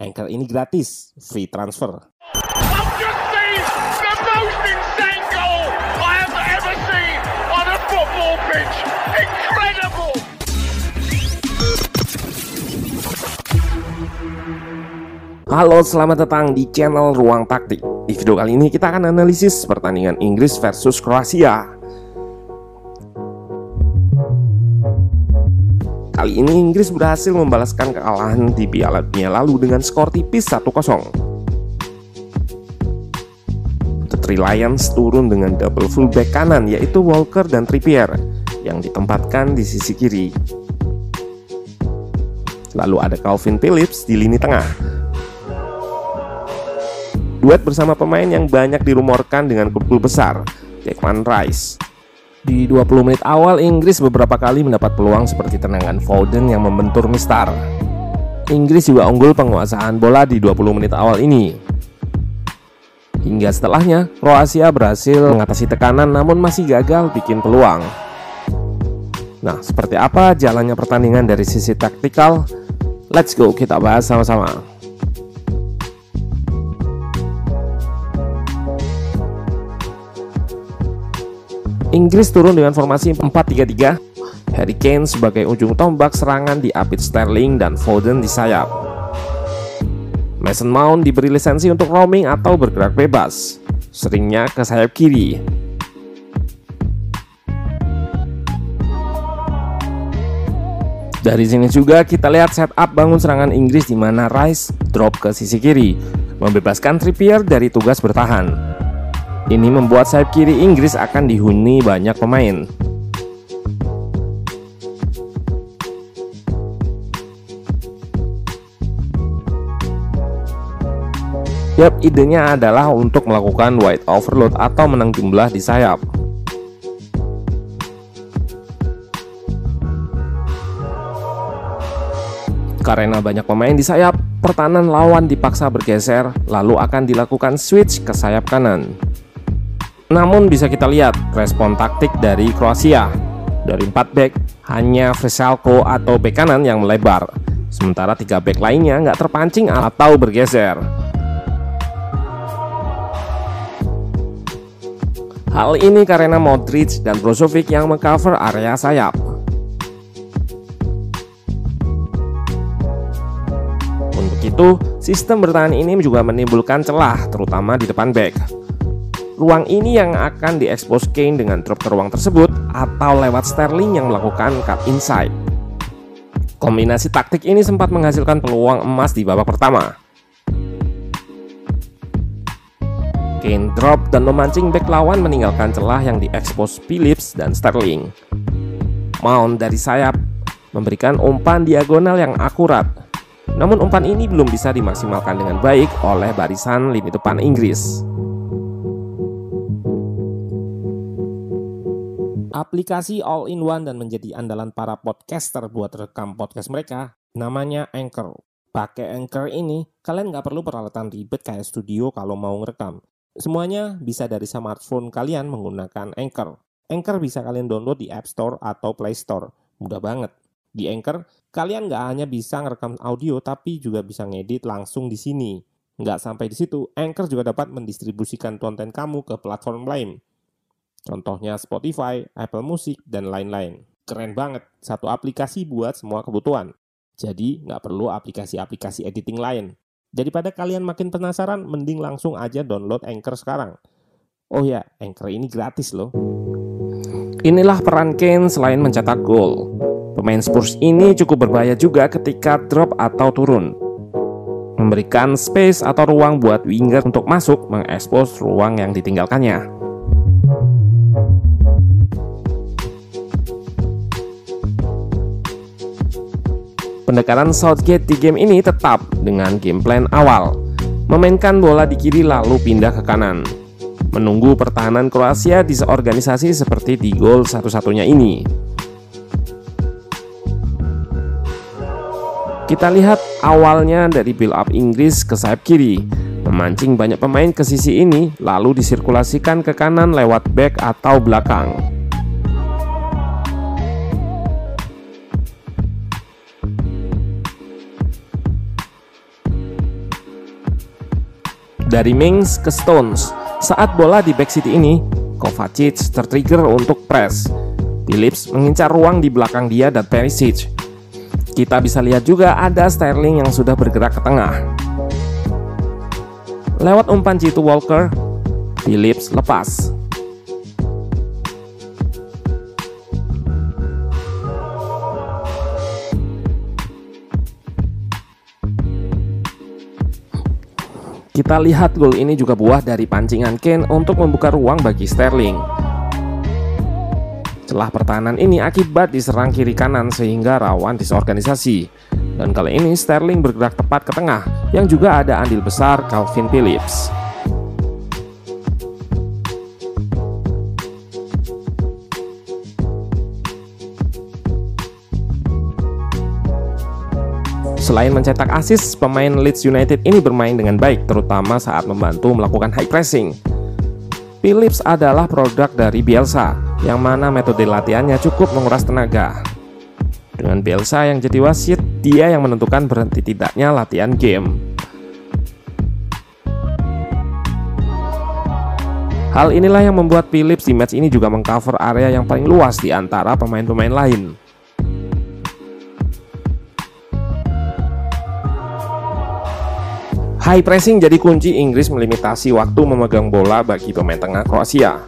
Anchor ini gratis, free transfer. Halo, selamat datang di channel Ruang Taktik. Di video kali ini kita akan analisis pertandingan Inggris versus Kroasia. Kali ini Inggris berhasil membalaskan kekalahan di Piala Dunia lalu dengan skor tipis 1-0. The Three Lions turun dengan double fullback kanan yaitu Walker dan Trippier yang ditempatkan di sisi kiri. Lalu ada Calvin Phillips di lini tengah duet bersama pemain yang banyak dirumorkan dengan klub besar, Declan Rice. Di 20 menit awal, Inggris beberapa kali mendapat peluang seperti tendangan Foden yang membentur Mistar. Inggris juga unggul penguasaan bola di 20 menit awal ini. Hingga setelahnya, Kroasia berhasil mengatasi tekanan namun masih gagal bikin peluang. Nah, seperti apa jalannya pertandingan dari sisi taktikal? Let's go, kita bahas sama-sama. Inggris turun dengan formasi 4-3-3. Harry Kane sebagai ujung tombak serangan diapit Sterling dan Foden di sayap. Mason Mount diberi lisensi untuk roaming atau bergerak bebas, seringnya ke sayap kiri. Dari sini juga kita lihat setup bangun serangan Inggris di mana Rice drop ke sisi kiri, membebaskan Trippier dari tugas bertahan. Ini membuat sayap kiri Inggris akan dihuni banyak pemain. Yap, idenya adalah untuk melakukan wide overload atau menang jumlah di sayap. Karena banyak pemain di sayap, pertahanan lawan dipaksa bergeser, lalu akan dilakukan switch ke sayap kanan. Namun bisa kita lihat respon taktik dari Kroasia. Dari 4 back, hanya Veselko atau back kanan yang melebar. Sementara tiga back lainnya nggak terpancing atau bergeser. Hal ini karena Modric dan Brozovic yang mengcover area sayap. Untuk itu, sistem bertahan ini juga menimbulkan celah, terutama di depan back. Ruang ini yang akan diekspos Kane dengan drop ke ruang tersebut atau lewat Sterling yang melakukan cut inside. Kombinasi taktik ini sempat menghasilkan peluang emas di babak pertama. Kane drop dan memancing back lawan meninggalkan celah yang diekspos Phillips dan Sterling. Mount dari sayap memberikan umpan diagonal yang akurat. Namun umpan ini belum bisa dimaksimalkan dengan baik oleh barisan lini depan Inggris. Aplikasi all-in-one dan menjadi andalan para podcaster buat rekam podcast mereka, namanya Anchor. Pakai Anchor ini, kalian nggak perlu peralatan ribet kayak studio kalau mau ngerekam. Semuanya bisa dari smartphone kalian menggunakan Anchor. Anchor bisa kalian download di App Store atau Play Store. Mudah banget. Di Anchor, kalian nggak hanya bisa ngerekam audio, tapi juga bisa ngedit langsung di sini. Nggak sampai di situ, Anchor juga dapat mendistribusikan konten kamu ke platform lain. Contohnya Spotify, Apple Music, dan lain-lain. Keren banget, satu aplikasi buat semua kebutuhan. Jadi nggak perlu aplikasi-aplikasi editing lain. Daripada kalian makin penasaran, mending langsung aja download Anchor sekarang. Oh ya, Anchor ini gratis loh. Inilah peran Kane selain mencetak gol. Pemain Spurs ini cukup berbahaya juga ketika drop atau turun. Memberikan space atau ruang buat winger untuk masuk mengekspos ruang yang ditinggalkannya. Pendekatan Southgate di game ini tetap dengan game plan awal, memainkan bola di kiri lalu pindah ke kanan. Menunggu pertahanan Kroasia disorganisasi seperti di gol satu-satunya ini. Kita lihat awalnya dari build up Inggris ke sayap kiri, memancing banyak pemain ke sisi ini, lalu disirkulasikan ke kanan lewat back atau belakang. Dari Mings ke Stones, saat bola di back city ini, Kovacic tertrigger untuk press. Phillips mengincar ruang di belakang dia dan Perisic kita bisa lihat juga ada Sterling yang sudah bergerak ke tengah. Lewat umpan Jitu Walker, Phillips lepas. Kita lihat gol ini juga buah dari pancingan Kane untuk membuka ruang bagi Sterling. Celah pertahanan ini akibat diserang kiri kanan sehingga rawan disorganisasi. Dan kali ini Sterling bergerak tepat ke tengah yang juga ada andil besar Calvin Phillips. Selain mencetak assist, pemain Leeds United ini bermain dengan baik, terutama saat membantu melakukan high pressing. Phillips adalah produk dari Bielsa, yang mana metode latihannya cukup menguras tenaga. Dengan Bielsa yang jadi wasit, dia yang menentukan berhenti tidaknya latihan game. Hal inilah yang membuat Phillips di match ini juga mengcover area yang paling luas di antara pemain-pemain lain. High pressing jadi kunci Inggris melimitasi waktu memegang bola bagi pemain tengah Kroasia.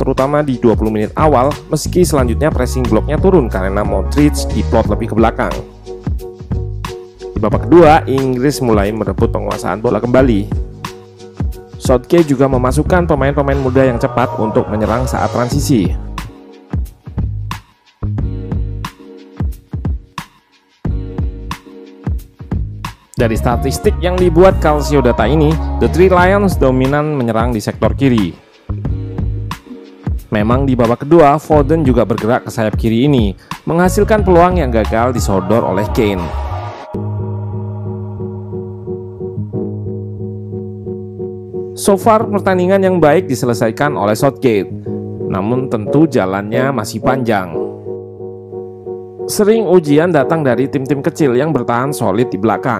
Terutama di 20 menit awal, meski selanjutnya pressing bloknya turun karena Modric diplot lebih ke belakang. Di babak kedua, Inggris mulai merebut penguasaan bola kembali. Southgate juga memasukkan pemain-pemain muda yang cepat untuk menyerang saat transisi. Dari statistik yang dibuat Calcio Data ini, The Three Lions dominan menyerang di sektor kiri. Memang di babak kedua, Foden juga bergerak ke sayap kiri ini, menghasilkan peluang yang gagal disodor oleh Kane. So far, pertandingan yang baik diselesaikan oleh Southgate, namun tentu jalannya masih panjang. Sering ujian datang dari tim-tim kecil yang bertahan solid di belakang.